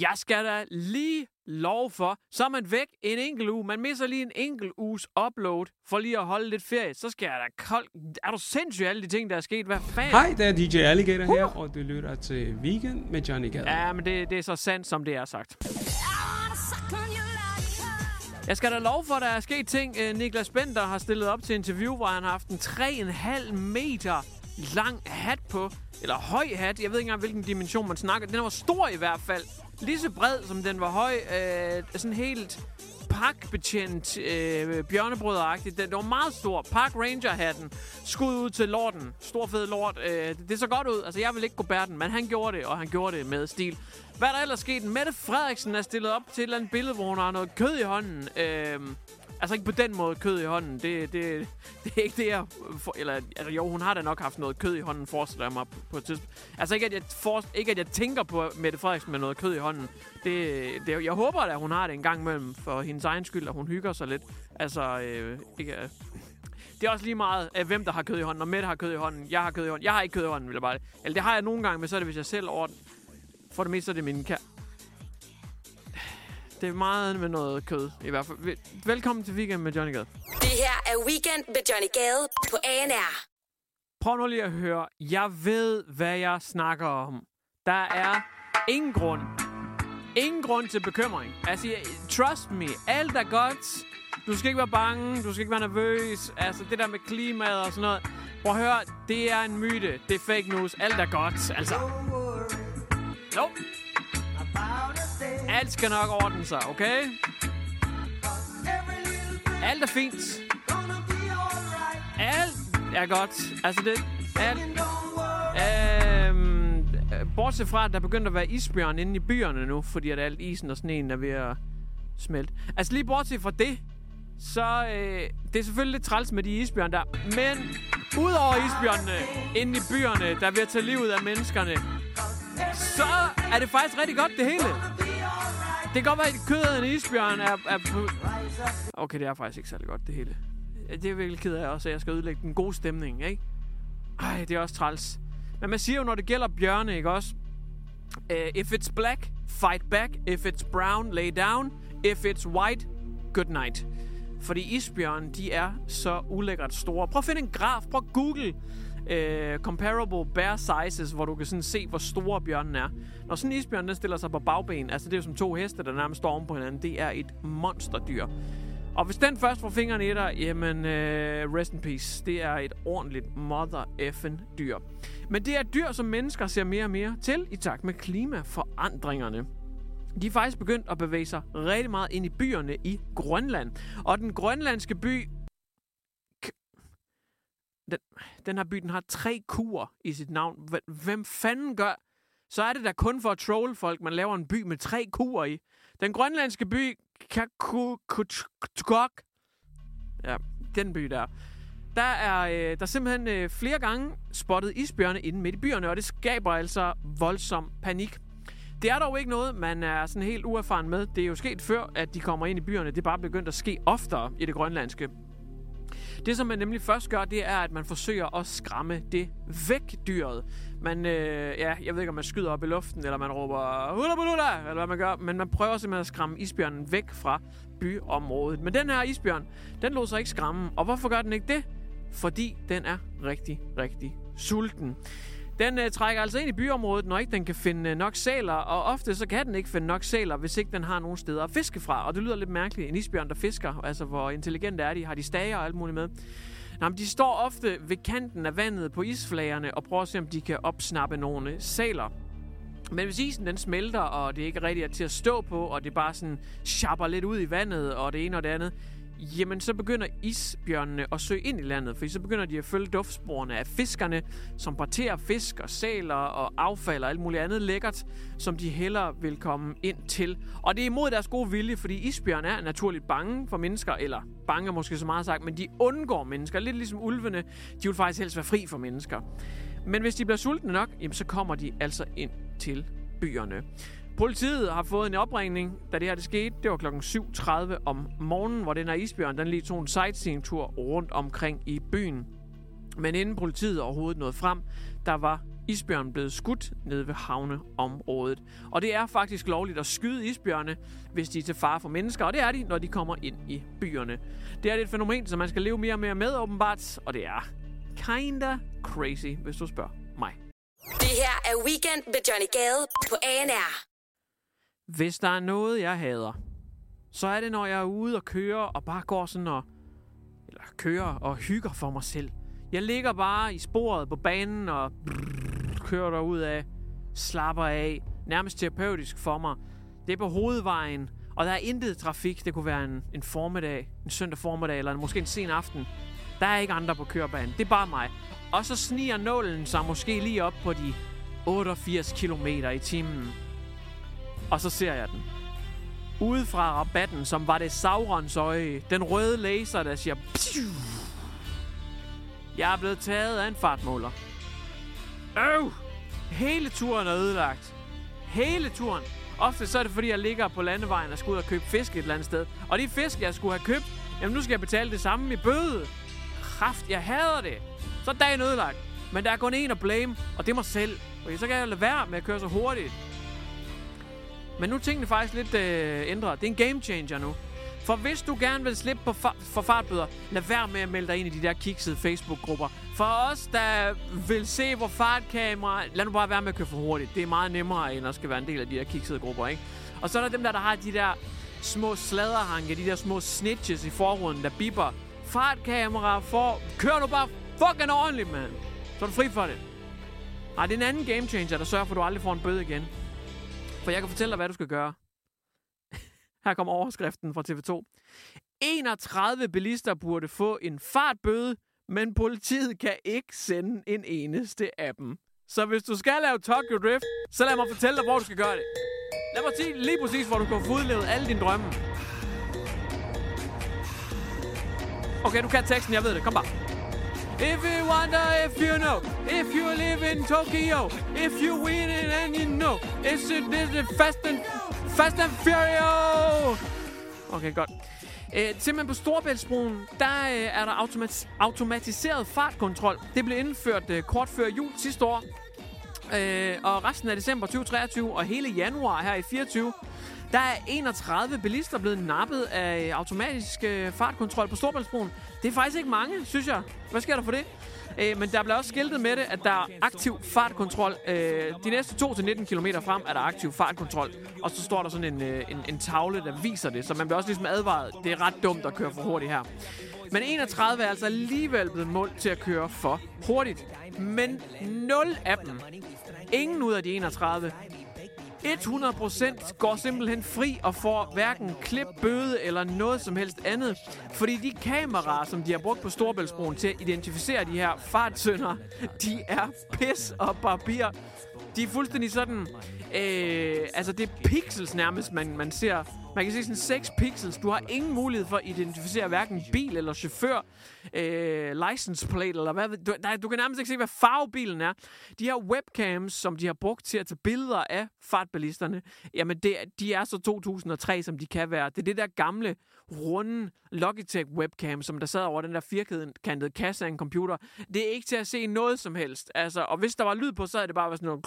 Jeg skal da lige lov for, så er man væk en enkelt uge. Man misser lige en enkelt uges upload for lige at holde lidt ferie. Så skal jeg da kold... Er du sindssyg alle de ting, der er sket? Hvad fanden? Hej, det er DJ Alligator her, og du lytter til Weekend med Johnny Gade. Ja, men det, det er så sandt, som det er sagt. Jeg skal da lov for, at der er sket ting. Øh, Niklas Bender har stillet op til interview, hvor han har haft en 3,5 meter lang hat på. Eller høj hat. Jeg ved ikke engang, hvilken dimension man snakker. Den var stor i hvert fald. Lige så bred, som den var høj. Øh, sådan helt pakbetjent øh, bjørnebrødagtigt. Den, den var meget stor. Park Ranger-hatten. Skud ud til lorten. Stor fed lort. Øh, det så godt ud. Altså, jeg vil ikke gå bære den, men han gjorde det, og han gjorde det med stil. Hvad er der ellers sket? Mette Frederiksen er stillet op til et eller andet billede, hvor hun har noget kød i hånden. Øh, altså ikke på den måde kød i hånden. Det, det, det er ikke det, jeg... For, eller, altså, jo, hun har da nok haft noget kød i hånden, forestiller jeg mig på et tidspunkt. Altså ikke, at jeg, for, ikke, at jeg tænker på Mette Frederiksen med noget kød i hånden. Det, det, jeg håber at hun har det en gang imellem for hendes egen skyld, at hun hygger sig lidt. Altså, øh, ikke... Øh, det er også lige meget, øh, hvem der har kød i hånden. Når Mette har kød i hånden, jeg har kød i hånden. Jeg har ikke kød i hånden, vil jeg bare... Eller det har jeg nogle gange, men så er det, hvis jeg selv ordner. For det meste er det min kære. Det er meget med noget kød, i hvert fald. Vel- Velkommen til Weekend med Johnny Gade. Det her er Weekend med Johnny Gade på ANR. Prøv nu lige at høre. Jeg ved, hvad jeg snakker om. Der er ingen grund. Ingen grund til bekymring. Altså, trust me. Alt er godt. Du skal ikke være bange. Du skal ikke være nervøs. Altså, det der med klimaet og sådan noget. Prøv at høre. Det er en myte. Det er fake news. Alt er godt. Altså. Nope. Alt skal nok ordne sig, okay? Alt er fint. Alt er godt. Altså det... Alt, øhm, bortset fra, at der begynder at være isbjørn inde i byerne nu, fordi at alt isen og sneen er ved at smelte. Altså lige bortset fra det, så øh, det er selvfølgelig lidt træls med de isbjørn der. Men udover isbjørnene inde i byerne, der er ved at tage livet af menneskerne, så er det faktisk rigtig godt det hele. Det kan godt være, at kødet af en isbjørn er, er på... Okay, det er faktisk ikke særlig godt, det hele. Det er virkelig ked af også, at jeg skal ødelægge den gode stemning, ikke? Ej, det er også træls. Men man siger jo, når det gælder bjørne, ikke også? Uh, if it's black, fight back. If it's brown, lay down. If it's white, good night. Fordi isbjørne, de er så ulækkert store. Prøv at finde en graf. Prøv at google øh, comparable bear sizes, hvor du kan sådan se, hvor store bjørnen er. Når sådan en isbjørn, den stiller sig på bagben, altså det er jo som to heste, der nærmest står oven på hinanden, det er et monsterdyr. Og hvis den først får fingrene i dig, jamen øh, rest in peace. Det er et ordentligt mother effing dyr. Men det er et dyr, som mennesker ser mere og mere til i takt med klimaforandringerne. De er faktisk begyndt at bevæge sig rigtig meget ind i byerne i Grønland. Og den grønlandske by... Den, den her by, den har tre kuer i sit navn. Hvem fanden gør... Så er det da kun for at troll folk, man laver en by med tre kuer i. Den grønlandske by... Kakukuk. Ja, den by der. Der er, øh, der er simpelthen øh, flere gange spottet isbjørne inde midt i byerne, og det skaber altså voldsom panik. Det er dog ikke noget, man er sådan helt uerfaren med. Det er jo sket før, at de kommer ind i byerne. Det er bare begyndt at ske oftere i det grønlandske. Det, som man nemlig først gør, det er, at man forsøger at skræmme det væk, dyret. Man, øh, ja, jeg ved ikke, om man skyder op i luften, eller man råber hula hula, eller hvad man gør, men man prøver simpelthen at skræmme isbjørnen væk fra byområdet. Men den her isbjørn, den lå sig ikke skræmme. Og hvorfor gør den ikke det? Fordi den er rigtig, rigtig sulten. Den øh, trækker altså ind i byområdet, når ikke den kan finde øh, nok sæler, og ofte så kan den ikke finde nok sæler, hvis ikke den har nogen steder at fiske fra. Og det lyder lidt mærkeligt. En isbjørn, der fisker, altså hvor intelligent er de, har de stager og alt muligt med. Nå, men de står ofte ved kanten af vandet på isflagerne og prøver at se, om de kan opsnappe nogle sæler. Men hvis isen den smelter, og det ikke rigtig er til at stå på, og det bare sådan chapper lidt ud i vandet, og det ene og det andet, jamen så begynder isbjørnene at søge ind i landet, for så begynder de at følge duftsporene af fiskerne, som parterer fisk og sæler og affald og alt muligt andet lækkert, som de hellere vil komme ind til. Og det er imod deres gode vilje, fordi isbjørn er naturligt bange for mennesker, eller bange måske så meget sagt, men de undgår mennesker, lidt ligesom ulvene. De vil faktisk helst være fri for mennesker. Men hvis de bliver sultne nok, jamen, så kommer de altså ind til byerne. Politiet har fået en opringning, da det her det skete. Det var klokken 7.30 om morgenen, hvor den her isbjørn den lige tog en sightseeing-tur rundt omkring i byen. Men inden politiet overhovedet nåede frem, der var isbjørnen blevet skudt nede ved havneområdet. Og det er faktisk lovligt at skyde isbjørne, hvis de er til fare for mennesker, og det er de, når de kommer ind i byerne. Det er et fænomen, som man skal leve mere og mere med, åbenbart, og det er kinda crazy, hvis du spørger mig. Det her er Weekend med Johnny Gade på ANR. Hvis der er noget, jeg hader, så er det, når jeg er ude og kører og bare går sådan og... Eller kører og hygger for mig selv. Jeg ligger bare i sporet på banen og kører derud af, slapper af, nærmest terapeutisk for mig. Det er på hovedvejen, og der er intet trafik. Det kunne være en, en formiddag, en søndag formiddag, eller måske en sen aften. Der er ikke andre på kørebanen. Det er bare mig. Og så sniger nålen sig måske lige op på de 88 km i timen. Og så ser jeg den. Ude fra rabatten, som var det Saurons øje. Den røde laser, der siger... Psiu. Jeg er blevet taget af en fartmåler. Øv! Hele turen er ødelagt. Hele turen. Ofte så er det, fordi jeg ligger på landevejen og skal ud og købe fisk et eller andet sted. Og de fisk, jeg skulle have købt, jamen nu skal jeg betale det samme i bøde. Kraft, jeg hader det. Så er dagen ødelagt. Men der er kun en at blame, og det er mig selv. Okay, så kan jeg lade være med at køre så hurtigt. Men nu er tingene faktisk lidt øh, ændret. Det er en game changer nu. For hvis du gerne vil slippe på fa- for fartbøder, lad være med at melde dig ind i de der kiksede Facebook-grupper. For os, der vil se, hvor fartkamera... Lad nu bare være med at køre for hurtigt. Det er meget nemmere, end at skal være en del af de der kiksede grupper, ikke? Og så er der dem der, der har de der små sladderhanke, de der små snitches i forruden, der bipper. Fartkamera for... Kør nu bare fucking ordentligt, mand. Så er du fri for det. Ej, det er en anden game changer, der sørger for, at du aldrig får en bøde igen. For jeg kan fortælle dig, hvad du skal gøre. Her kommer overskriften fra TV2. 31 bilister burde få en fartbøde, men politiet kan ikke sende en eneste af dem. Så hvis du skal lave Tokyo Drift, så lad mig fortælle dig, hvor du skal gøre det. Lad mig sige lige præcis, hvor du kan få udlevet alle dine drømme. Okay, du kan teksten, jeg ved det. Kom bare. If you wonder if you know, if you live in Tokyo, if you win it and you know, it's a it's it fast and, fast and furious. Okay, godt. Øh, simpelthen på Storbæltsbroen, der øh, er der automat- automatiseret fartkontrol. Det blev indført øh, kort før jul sidste år. Øh, og resten af december 2023 og hele januar her i 24, der er 31 bilister blevet nappet af automatisk øh, fartkontrol på Storbæltsbroen. Det er faktisk ikke mange, synes jeg. Hvad sker der for det? Øh, men der bliver også skiltet med det, at der er aktiv fartkontrol. Øh, de næste 2-19 km frem er der aktiv fartkontrol. Og så står der sådan en, øh, en, en tavle, der viser det. Så man bliver også ligesom advaret. Det er ret dumt at køre for hurtigt her. Men 31 er altså alligevel blevet målt til at køre for hurtigt. Men 0 af dem, ingen ud af de 31, 100% går simpelthen fri og får hverken klip, bøde eller noget som helst andet. Fordi de kameraer, som de har brugt på Storbæltsbroen til at identificere de her fartsønder, de er pis og papir. De er fuldstændig sådan... Øh, altså, det er pixels nærmest, man, man ser. Man kan se sådan 6 pixels. Du har ingen mulighed for at identificere hverken bil eller chauffør, øh, license plate eller hvad. Du, nej, du kan nærmest ikke se, hvad farve bilen er. De her webcams, som de har brugt til at tage billeder af fartbilisterne, jamen det, de er så 2003, som de kan være. Det er det der gamle, runde Logitech webcam, som der sad over den der firkantede kasse af en computer. Det er ikke til at se noget som helst. Altså, og hvis der var lyd på, så er det bare været sådan noget...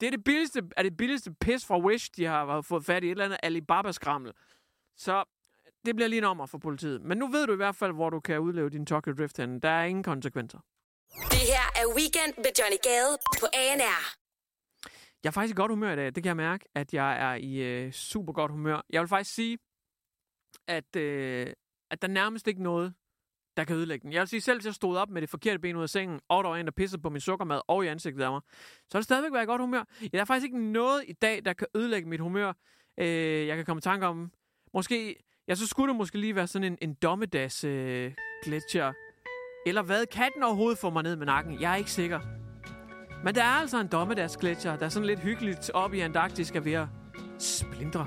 Det er det billigste, er det billigste pis fra Wish, de har fået fat i et eller andet Alibaba-skrammel. Så det bliver lige en ommer for politiet. Men nu ved du i hvert fald, hvor du kan udleve din Tokyo Drift henne. Der er ingen konsekvenser. Det her er Weekend med Johnny Gade på ANR. Jeg er faktisk i godt humør i dag. Det kan jeg mærke, at jeg er i øh, super godt humør. Jeg vil faktisk sige, at, øh, at der er nærmest ikke noget, der kan ødelægge den. Jeg vil sige, selv hvis jeg stod op med det forkerte ben ud af sengen, og der var en, der pissede på min sukkermad og i ansigtet af mig, så er det stadigvæk været i godt humør. Ja, der er faktisk ikke noget i dag, der kan ødelægge mit humør. Øh, jeg kan komme i tanke om, måske, ja, så skulle det måske lige være sådan en, en dommedags øh, gletscher. Eller hvad? Kan den overhovedet få mig ned med nakken? Jeg er ikke sikker. Men der er altså en dommedagsgletscher, der er sådan lidt hyggeligt op i Antarktis er ved at splindre.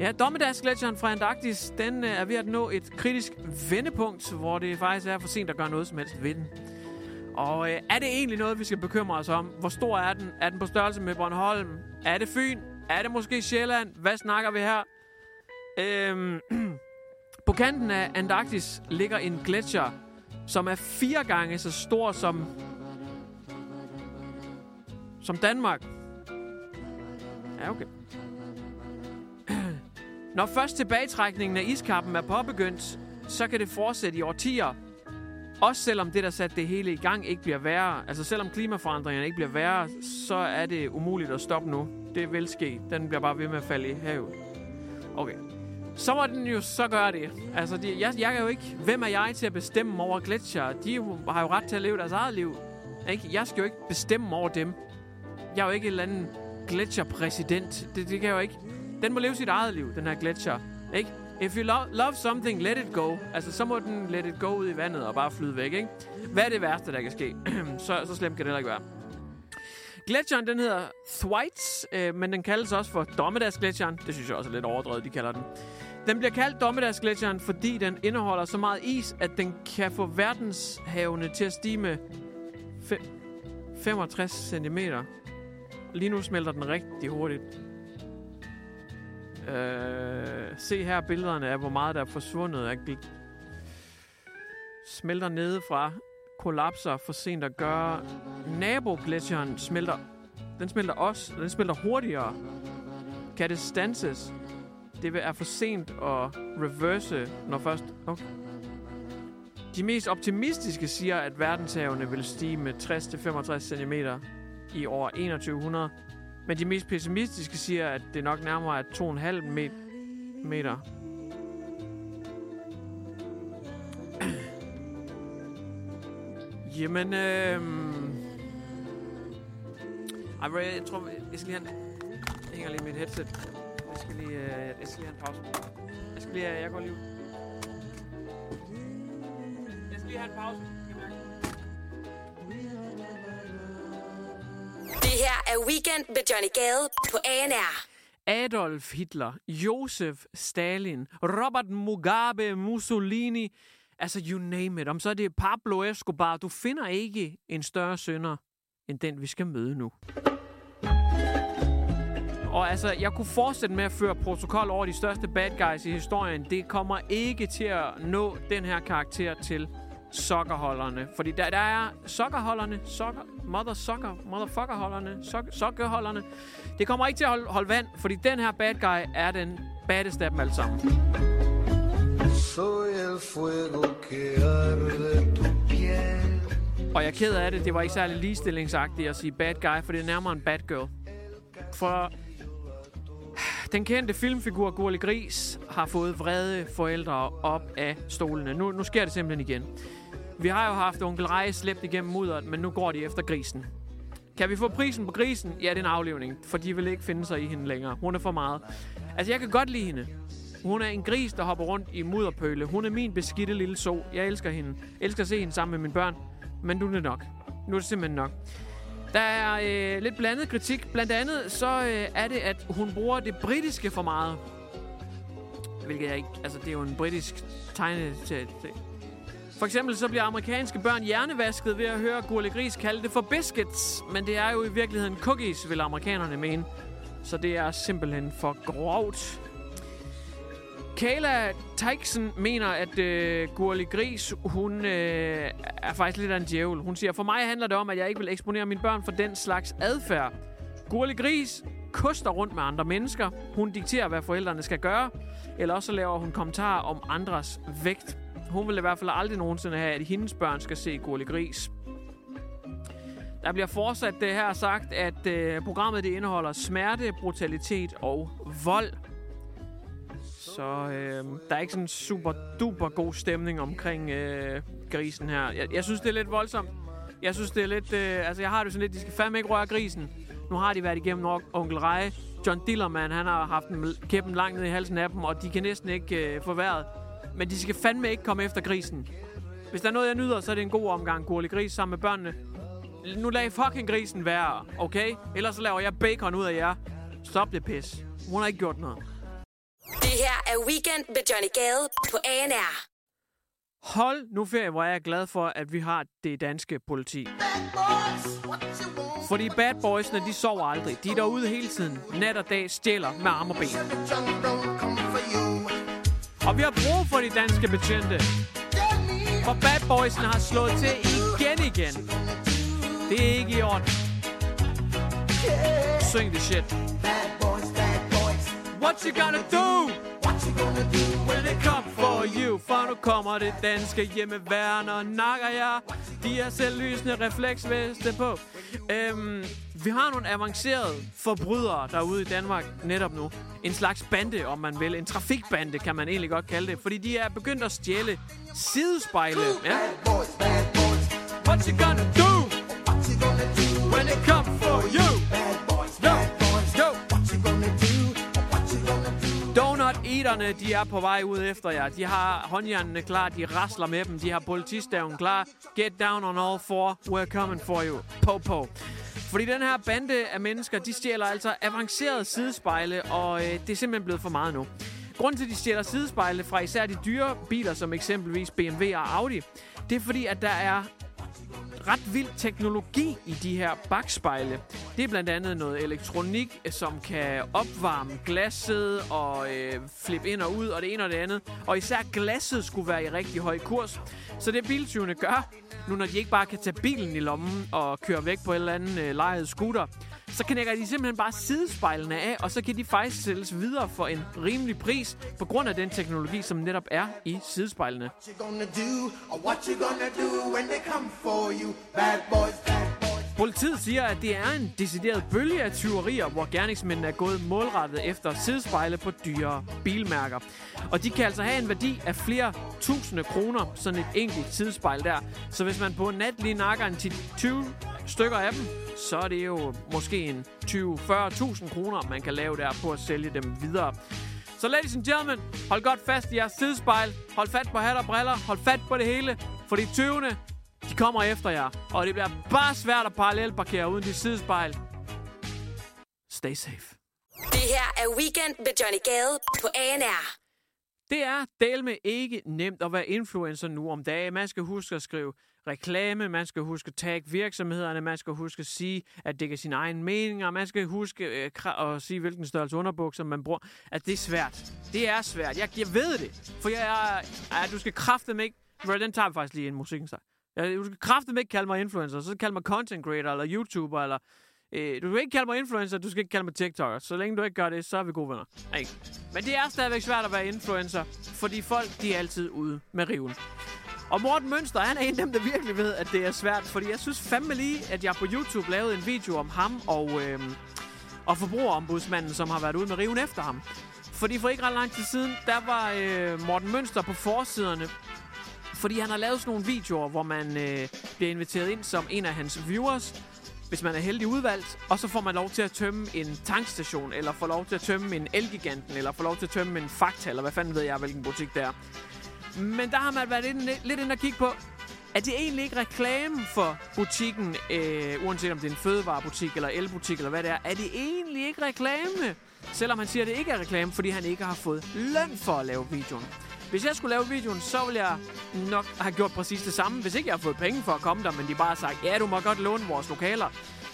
Ja, dommedagsgletsjeren fra Antarktis, den øh, er ved at nå et kritisk vendepunkt, hvor det faktisk er for sent at gøre noget som helst ved den. Og øh, er det egentlig noget, vi skal bekymre os om? Hvor stor er den? Er den på størrelse med Bornholm? Er det Fyn? Er det måske Sjælland? Hvad snakker vi her? Øhm, på kanten af Antarktis ligger en gletsjer, som er fire gange så stor som som Danmark. Ja, okay. Når først tilbagetrækningen af iskappen er påbegyndt, så kan det fortsætte i årtier. Også selvom det, der satte det hele i gang, ikke bliver værre. Altså selvom klimaforandringerne ikke bliver værre, så er det umuligt at stoppe nu. Det vil ske. Den bliver bare ved med at falde i havet. Okay. Så må den jo så gøre det. Altså, de, jeg, jeg er jo ikke... Hvem er jeg til at bestemme over gletsjer? De jo, har jo ret til at leve deres eget liv. Ikke? Jeg skal jo ikke bestemme over dem. Jeg er jo ikke en eller anden gletsjerpræsident. Det, det kan jeg jo ikke. Den må leve sit eget liv, den her gletscher. Ikke? If you lo- love something, let it go. Altså, så må den let it go ud i vandet og bare flyde væk, ikke? Hvad er det værste, der kan ske? så, så slemt kan det heller ikke være. Gletsjeren, den hedder Thwaites, øh, men den kaldes også for Dommedagsgletsjeren. Det synes jeg også er lidt overdrevet, de kalder den. Den bliver kaldt Dommedagsgletsjeren, fordi den indeholder så meget is, at den kan få verdenshavene til at stige med 65 cm. Lige nu smelter den rigtig hurtigt. Øh, se her billederne af, hvor meget der er forsvundet af gl- smelter nedefra, kollapser for sent at gøre. Nabogletscheren smelter, den smelter også, den smelter hurtigere. Kan det stanses? Det er for sent at reverse, når først... Okay. De mest optimistiske siger, at verdenshavene vil stige med 60-65 cm i år 2100. Men de mest pessimistiske siger, at det nok nærmere er 2,5 me- meter. Jamen, øh... Ej, jeg tror, jeg skal lige have en... Jeg hænger lige mit headset. Jeg skal lige, øh... jeg skal lige have en pause. Jeg skal lige, jeg går lige ud. Jeg skal lige have en pause. Her er Weekend med Johnny Gade på ANR. Adolf Hitler, Josef Stalin, Robert Mugabe, Mussolini, altså you name it. Om så er det Pablo Escobar, du finder ikke en større sønder end den, vi skal møde nu. Og altså, jeg kunne fortsætte med at føre protokol over de største bad guys i historien. Det kommer ikke til at nå den her karakter til sokkerholderne. Fordi der, der er sokkerholderne, sokker, mother sokker, motherfuckerholderne, sok, sokkerholderne. Det kommer ikke til at holde, holde vand, fordi den her bad guy er den baddeste af dem alle sammen. Soy el fuego que arde tu piel. Og jeg er ked af det, det var ikke særlig ligestillingsagtigt at sige bad guy, for det er nærmere en bad girl. For den kendte filmfigur Gurli Gris har fået vrede forældre op af stolene. Nu, nu sker det simpelthen igen. Vi har jo haft onkel Rej slæbt igennem mudderet, men nu går de efter grisen. Kan vi få prisen på grisen? Ja, det er en aflevning, for de vil ikke finde sig i hende længere. Hun er for meget. Altså, jeg kan godt lide hende. Hun er en gris, der hopper rundt i mudderpøle. Hun er min beskidte lille so. Jeg elsker hende. Jeg elsker at se hende sammen med mine børn. Men nu er det nok. Nu er det simpelthen nok. Der er øh, lidt blandet kritik. Blandt andet så øh, er det, at hun bruger det britiske for meget. Hvilket jeg ikke... Altså, det er jo en britisk tegne til... For eksempel så bliver amerikanske børn hjernevasket ved at høre Gurle Gris kalde det for biscuits. Men det er jo i virkeligheden cookies, vil amerikanerne mene. Så det er simpelthen for grovt. Kayla Teixen mener, at øh, Gurli Gris, hun øh, er faktisk lidt af en djævel. Hun siger, for mig handler det om, at jeg ikke vil eksponere mine børn for den slags adfærd. Gurli Gris koster rundt med andre mennesker. Hun dikterer, hvad forældrene skal gøre. Eller også så laver hun kommentarer om andres vægt. Hun vil i hvert fald aldrig nogensinde have, at hendes børn skal se Gurli Gris. Der bliver fortsat det her sagt, at øh, programmet det indeholder smerte, brutalitet og vold. Så øh, der er ikke sådan super duper god stemning omkring øh, grisen her. Jeg, jeg synes, det er lidt voldsomt. Jeg synes, det er lidt... Øh, altså, jeg har det sådan lidt... De skal fandme ikke røre grisen. Nu har de været igennem onkel Rej. John Dillermand, han har haft en kæppen langt ned i halsen af dem, og de kan næsten ikke øh, få vejret. Men de skal fandme ikke komme efter grisen. Hvis der er noget, jeg nyder, så er det en god omgang gurlig gris sammen med børnene. Nu lag fucking grisen være, okay? Ellers så laver jeg bacon ud af jer. Stop det pis. Hun har ikke gjort noget. Det her er Weekend med Johnny Gade på ANR. Hold nu ferie, hvor jeg er glad for, at vi har det danske politi. Fordi bad boysene, de sover aldrig. De er derude hele tiden. Nat og dag stjæler med arme og ben. Og vi har brug for de danske betjente. For bad boysene har slået til igen igen. Det er ikke i orden. Syng det shit. What you gonna do? What you gonna do? Nu kommer det danske hjemmeværn og nakker jer De har selvlysende refleksveste på. Øhm, Vi har nogle avancerede forbrydere derude i Danmark netop nu. En slags bande, om man vil. En trafikbande, kan man egentlig godt kalde det. Fordi de er begyndt at stjæle sidespejle. Ja? What you gonna do? Banditerne, de er på vej ud efter jer. De har håndjernene klar, de rasler med dem, de har politistaven klar. Get down on all four, we're coming for you. Po, po. Fordi den her bande af mennesker, de stjæler altså avancerede sidespejle, og øh, det er simpelthen blevet for meget nu. Grunden til, at de stjæler sidespejle fra især de dyre biler, som eksempelvis BMW og Audi, det er fordi, at der er ret vild teknologi i de her bagspejle. Det er blandt andet noget elektronik, som kan opvarme glasset og øh, flippe ind og ud, og det ene og det andet. Og især glasset skulle være i rigtig høj kurs. Så det biltyvene gør, nu når de ikke bare kan tage bilen i lommen og køre væk på en eller anden øh, lejet scooter, så knækker de simpelthen bare sidespejlene af, og så kan de faktisk sælges videre for en rimelig pris, på grund af den teknologi, som netop er i sidespejlene. What you gonna do, or what you gonna do when they come for you? Bad boys, bad. Politiet siger, at det er en decideret bølge af tyverier, hvor gerningsmændene er gået målrettet efter sidespejle på dyre bilmærker. Og de kan altså have en værdi af flere tusinde kroner, sådan et enkelt sidespejl der. Så hvis man på en nat lige nakker en 20 stykker af dem, så er det jo måske en 20-40.000 kroner, man kan lave der på at sælge dem videre. Så ladies and gentlemen, hold godt fast i jeres sidespejl. Hold fat på hat og briller. Hold fat på det hele. For de 20. Kommer efter jer. Og det bliver bare svært at parallelparkere uden de sidespejl. Stay safe. Det her er Weekend med Johnny Gade på ANR. Det er del med ikke nemt at være influencer nu om dagen. Man skal huske at skrive reklame, man skal huske at tagge virksomhederne, man skal huske at sige, at det er sin egen mening, og man skal huske øh, at sige, hvilken størrelse underbukser man bruger. At det er svært. Det er svært. Jeg, jeg ved det. For jeg er... Ja, du skal kraftedeme ikke... Bro, Den tager vi faktisk lige en musikken sig. Ja, du skal kraftedeme ikke kalde mig influencer, så kalde mig content creator, eller YouTuber, eller... Øh, du skal ikke kalde mig influencer, du skal ikke kalde mig TikToker. Så længe du ikke gør det, så er vi gode venner. Ikke? Men det er stadigvæk svært at være influencer, fordi folk, de er altid ude med riven. Og Morten Mønster, han er en af dem, der virkelig ved, at det er svært. Fordi jeg synes fandme lige, at jeg på YouTube lavede en video om ham og, øh, og forbrugerombudsmanden, som har været ude med riven efter ham. Fordi for ikke ret lang tid siden, der var øh, Morten Mønster på forsiderne. Fordi han har lavet sådan nogle videoer, hvor man øh, bliver inviteret ind som en af hans viewers, hvis man er heldig udvalgt, og så får man lov til at tømme en tankstation, eller får lov til at tømme en Elgiganten, eller får lov til at tømme en Fakta, eller hvad fanden ved jeg, hvilken butik det er. Men der har man været lidt, lidt inde og kigge på, er det egentlig ikke reklame for butikken, øh, uanset om det er en fødevarebutik eller elbutik eller hvad det er, er det egentlig ikke reklame? Selvom han siger, at det ikke er reklame, fordi han ikke har fået løn for at lave videoen. Hvis jeg skulle lave videoen, så ville jeg nok have gjort præcis det samme, hvis ikke jeg har fået penge for at komme der, men de bare har sagt, ja, du må godt låne vores lokaler.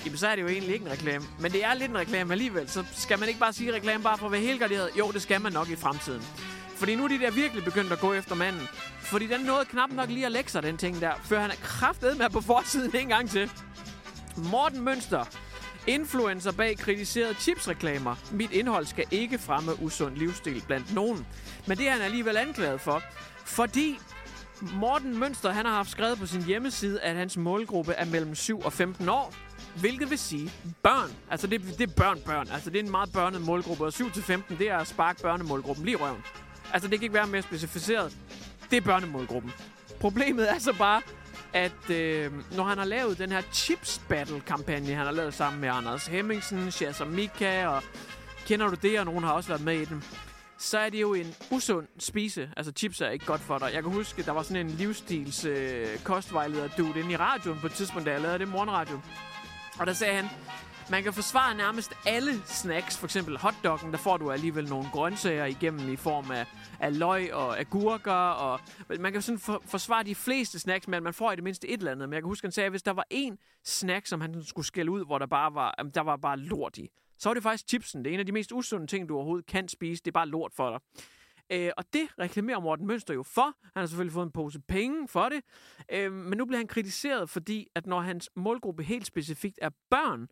Jamen, så er det jo egentlig ikke en reklame. Men det er lidt en reklame alligevel, så skal man ikke bare sige reklame bare for at være helt garderet. Jo, det skal man nok i fremtiden. Fordi nu er de der virkelig begyndt at gå efter manden. Fordi den nåede knap nok lige at lægge sig, den ting der. Før han er kraftet med på forsiden en gang til. Morten Mønster. Influencer bag kritiserede chipsreklamer. Mit indhold skal ikke fremme usund livsstil blandt nogen. Men det er han alligevel anklaget for. Fordi Morten Mønster han har haft skrevet på sin hjemmeside, at hans målgruppe er mellem 7 og 15 år. Hvilket vil sige børn. Altså, det, det er børn, børn. Altså, det er en meget børnet målgruppe. Og 7 til 15, det er at sparke børnemålgruppen lige røven. Altså, det kan ikke være mere specificeret. Det er børnemålgruppen. Problemet er så bare, at øh, når han har lavet den her Chips Battle-kampagne, han har lavet sammen med Anders Hemmingsen, Shazam Mika, og kender du det, og nogen har også været med i den, så er det jo en usund spise. Altså, chips er ikke godt for dig. Jeg kan huske, der var sådan en livsstils øh, kostvejleder dude inde i radioen på et tidspunkt, da jeg lavede det morgenradio. Og der sagde han, man kan forsvare nærmest alle snacks. For eksempel hotdoggen, der får du alligevel nogle grøntsager igennem i form af, af løg og agurker. Og man kan sådan for, forsvare de fleste snacks, men man får i det mindste et eller andet. Men jeg kan huske, han sagde, at hvis der var en snack, som han skulle skælde ud, hvor der bare var, der var bare lort i, så var det faktisk chipsen. Det er en af de mest usunde ting, du overhovedet kan spise. Det er bare lort for dig. Øh, og det reklamerer Morten Mønster jo for. Han har selvfølgelig fået en pose penge for det. Øh, men nu bliver han kritiseret, fordi at når hans målgruppe helt specifikt er børn,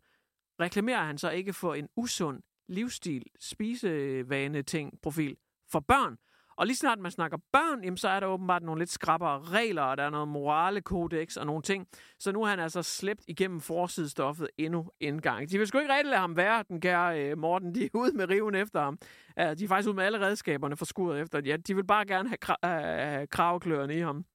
reklamerer han så ikke for en usund livsstil, spisevane ting, profil for børn. Og lige snart man snakker børn, jamen, så er der åbenbart nogle lidt skrappere regler, og der er noget moralekodex og nogle ting. Så nu er han altså slæbt igennem forsidestoffet endnu en gang. De vil sgu ikke rigtig lade ham være, den kære øh, Morten. De er ude med riven efter ham. Ja, de er faktisk ude med alle redskaberne for skuret efter. Ja, de vil bare gerne have, kra- øh, have kravkløerne i ham.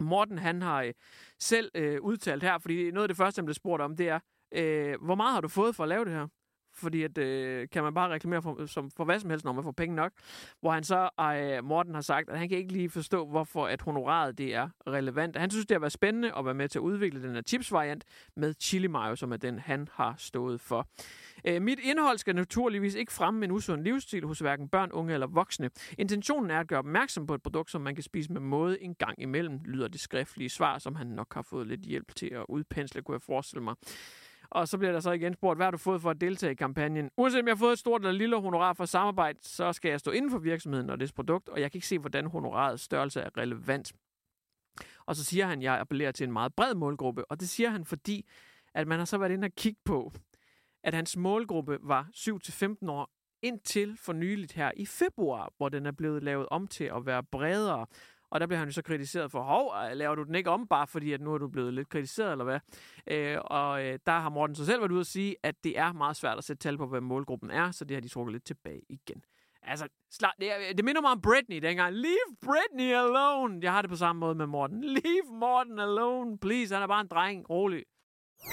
Morten, han har øh, selv øh, udtalt her, fordi noget af det første, han blev spurgt om, det er, øh, hvor meget har du fået for at lave det her? Fordi at, øh, kan man bare reklamere for, øh, som, for hvad som helst, når man får penge nok. Hvor han så, øh, Morten har sagt, at han kan ikke lige forstå, hvorfor at honoraret det er relevant. Han synes, det har været spændende at være med til at udvikle den her chipsvariant med chili mayo, som er den, han har stået for. Øh, mit indhold skal naturligvis ikke fremme en usund livsstil hos hverken børn, unge eller voksne. Intentionen er at gøre opmærksom på et produkt, som man kan spise med måde en gang imellem, lyder det skriftlige svar, som han nok har fået lidt hjælp til at udpensle, kunne jeg forestille mig. Og så bliver der så igen spurgt, hvad har du fået for at deltage i kampagnen? Uanset om jeg har fået et stort eller lille honorar for samarbejde, så skal jeg stå inden for virksomheden og dets produkt, og jeg kan ikke se, hvordan honorarets størrelse er relevant. Og så siger han, at jeg appellerer til en meget bred målgruppe, og det siger han, fordi at man har så været inde og kigge på, at hans målgruppe var 7-15 år indtil for nyligt her i februar, hvor den er blevet lavet om til at være bredere. Og der blev han jo så kritiseret for, hov, øh, laver du den ikke om, bare fordi at nu er du blevet lidt kritiseret, eller hvad? Øh, og øh, der har Morten så selv været ude at sige, at det er meget svært at sætte tal på, hvad målgruppen er, så det har de trukket lidt tilbage igen. Altså, det, det minder mig om Britney dengang. Leave Britney alone. Jeg har det på samme måde med Morten. Leave Morten alone, please. Han er bare en dreng. Rolig.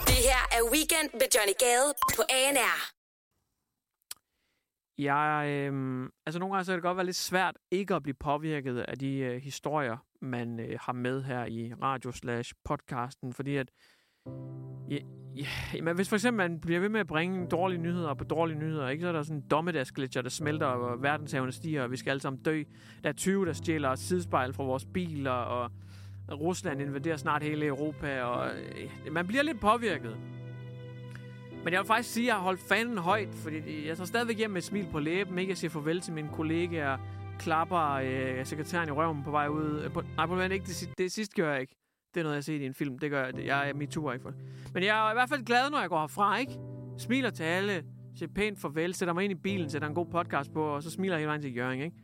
Det her er Weekend med Johnny Gade på ANR. Jeg, øh, altså nogle gange så kan det godt være lidt svært ikke at blive påvirket af de øh, historier, man øh, har med her i radio slash podcasten, fordi at ja, ja, men hvis for eksempel man bliver ved med at bringe dårlige nyheder på dårlige nyheder, ikke, så er der sådan en dommedagsglitcher, der smelter, og verdenshavene stiger, og vi skal alle sammen dø. Der er 20, der stjæler sidespejl fra vores biler, og Rusland invaderer snart hele Europa, og øh, ja, man bliver lidt påvirket. Men jeg vil faktisk sige, at jeg har holdt fanden højt, fordi jeg tager stadigvæk hjem med et smil på læben, ikke? Jeg siger farvel til mine kollegaer, klapper øh, sekretæren i røven på vej ud. Øh, på, nej, på ikke det, det sidste gør jeg ikke. Det er noget, jeg har set i en film. Det gør jeg. Det, jeg er mit tur ikke for Men jeg er i hvert fald glad, når jeg går herfra, ikke? Smiler til alle, siger pænt farvel, sætter mig ind i bilen, sætter en god podcast på, og så smiler jeg hele vejen til Jørgen, ikke?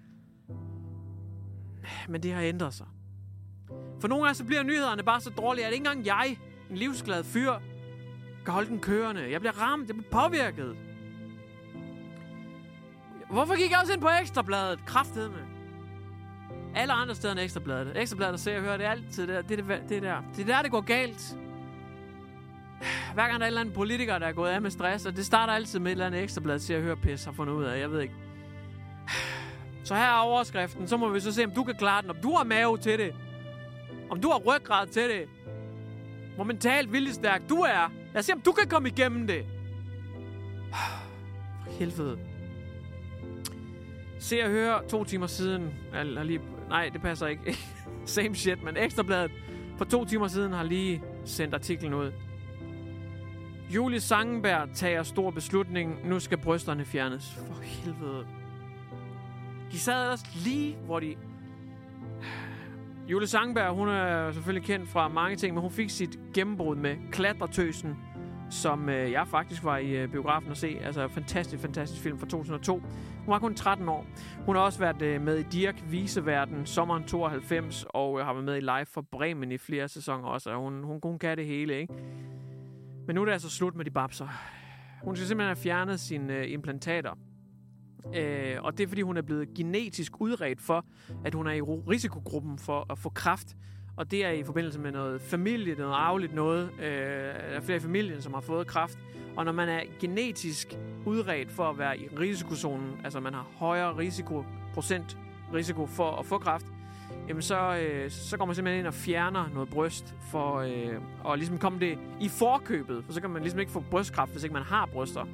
Men det har ændret sig. For nogle gange så bliver nyhederne bare så dårlige, at ikke engang jeg, en livsglad fyr, kan holde den kørende. Jeg bliver ramt, jeg bliver påvirket. Hvorfor gik jeg også ind på Ekstrabladet? Kraftedeme. Alle andre steder end Ekstrabladet. Ekstrabladet, der ser og hører, det er altid der. Det er, det, det, der. det er der, det går galt. Hver gang der er en eller anden politiker, der er gået af med stress, og det starter altid med et eller andet Ekstrabladet, ser og hører pis, har fundet ud af. Jeg ved ikke. Så her er overskriften. Så må vi så se, om du kan klare den. Om du har mave til det. Om du har ryggrad til det. Hvor mentalt viljestærk du er. Lad os se, om du kan komme igennem det. For helvede. Se og høre to timer siden. Eller lige, nej, det passer ikke. Same shit, men Ekstrabladet for to timer siden har lige sendt artiklen ud. Julie Sangenberg tager stor beslutning. Nu skal brysterne fjernes. For helvede. De sad ellers lige, hvor de... Jule Sangberg, hun er selvfølgelig kendt fra mange ting, men hun fik sit gennembrud med klatretøsen som øh, jeg faktisk var i øh, biografen at se. Altså, fantastisk, fantastisk film fra 2002. Hun var kun 13 år. Hun har også været øh, med i Dirk Viseverden sommeren 92, og øh, har været med i Live for Bremen i flere sæsoner også. Og hun, hun, hun kan det hele, ikke? Men nu er det altså slut med de babser. Hun skal simpelthen have fjernet sine øh, implantater. Øh, og det er, fordi hun er blevet genetisk udredt for, at hun er i risikogruppen for at få kræft. Og det er i forbindelse med noget familie, noget arveligt noget. Øh, der er flere i familien, som har fået kræft. Og når man er genetisk udredt for at være i risikozonen, altså man har højere risiko, procent risiko for at få kræft, jamen så, øh, så går man simpelthen ind og fjerner noget bryst for øh, at ligesom komme det i forkøbet. For så kan man ligesom ikke få brystkræft, hvis ikke man har bryster.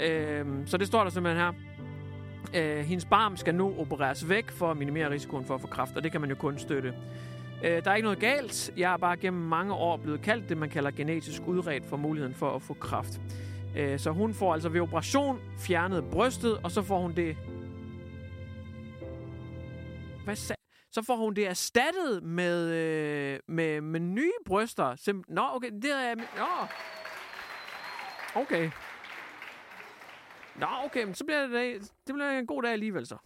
Øh, så det står der simpelthen her. Øh, hendes barm skal nu opereres væk for at minimere risikoen for at få kræft, og det kan man jo kun støtte. Øh, der er ikke noget galt. Jeg er bare gennem mange år blevet kaldt det, man kalder genetisk udredt for muligheden for at få kræft. Øh, så hun får altså ved operation fjernet brystet, og så får hun det... Hvad sa- så får hun det erstattet med, øh, med, med nye bryster. Sim- Nå, okay, det er... Nå. Okay. Nå, okay, så bliver det, det bliver en god dag alligevel så.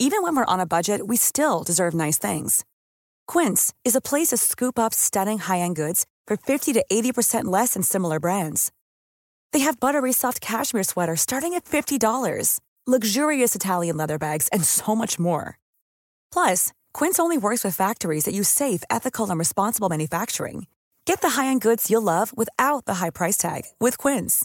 Even when we're on a budget, we still deserve nice things. Quince is a place to scoop up stunning high-end goods for 50 to 80% less than similar brands. They have buttery soft cashmere sweaters starting at $50, luxurious Italian leather bags, and so much more. Plus, Quince only works with factories that use safe, ethical, and responsible manufacturing. Get the high-end goods you'll love without the high price tag with Quince.